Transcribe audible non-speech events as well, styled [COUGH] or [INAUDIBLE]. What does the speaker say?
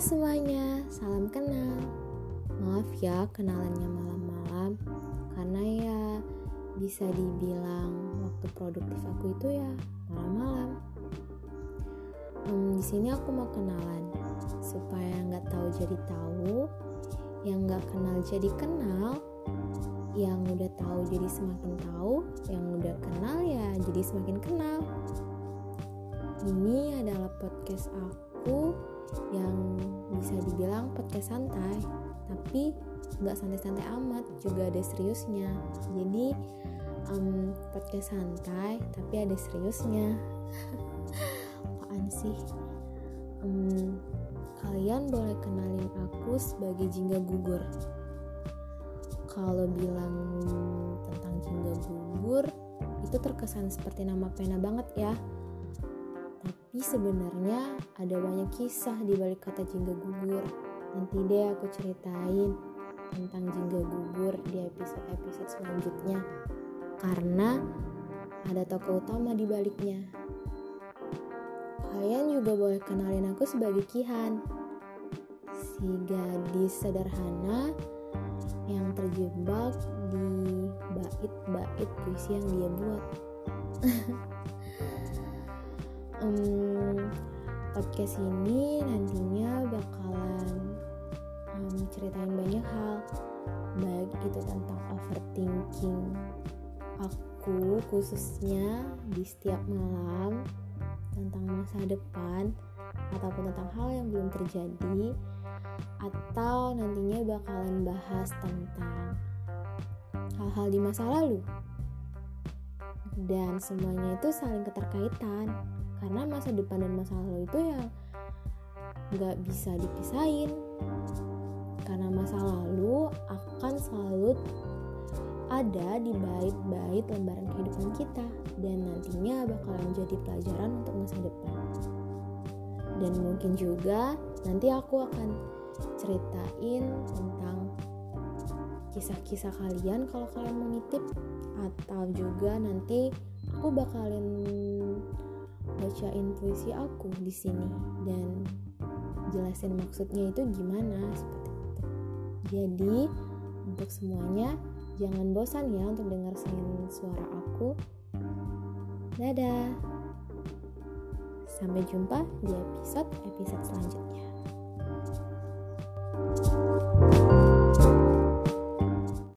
Semuanya, salam kenal. Maaf ya kenalannya malam-malam, karena ya bisa dibilang waktu produktif aku itu ya malam-malam. Hmm, di sini aku mau kenalan supaya nggak tahu jadi tahu, yang nggak kenal jadi kenal, yang udah tahu jadi semakin tahu, yang udah kenal ya jadi semakin kenal. Ini adalah podcast aku yang bisa dibilang podcast santai, tapi nggak santai-santai amat, juga ada seriusnya. Jadi um, podcast santai, tapi ada seriusnya. [LAUGHS] Apaan sih? Um, kalian boleh kenalin aku sebagai jingga gugur. Kalau bilang tentang jingga gugur, itu terkesan seperti nama pena banget ya tapi sebenarnya ada banyak kisah di balik kata jingga gugur. Nanti deh aku ceritain tentang jingga gugur di episode-episode selanjutnya. Karena ada tokoh utama di baliknya. Kalian juga boleh kenalin aku sebagai Kihan. Si gadis sederhana yang terjebak di bait-bait puisi yang dia buat. [LAUGHS] um, podcast ini nantinya bakalan um, ceritain banyak hal baik itu tentang overthinking aku khususnya di setiap malam tentang masa depan ataupun tentang hal yang belum terjadi atau nantinya bakalan bahas tentang hal-hal di masa lalu dan semuanya itu saling keterkaitan. Karena masa depan dan masa lalu itu ya nggak bisa dipisahin. Karena masa lalu akan selalu ada di bait-bait lembaran kehidupan kita. Dan nantinya bakalan menjadi pelajaran untuk masa depan. Dan mungkin juga nanti aku akan ceritain tentang kisah-kisah kalian kalau kalian mau nitip atau juga nanti aku bakalan bacain puisi aku di sini dan jelasin maksudnya itu gimana seperti itu. Jadi untuk semuanya jangan bosan ya untuk dengar suara aku. Dadah. Sampai jumpa di episode-episode selanjutnya.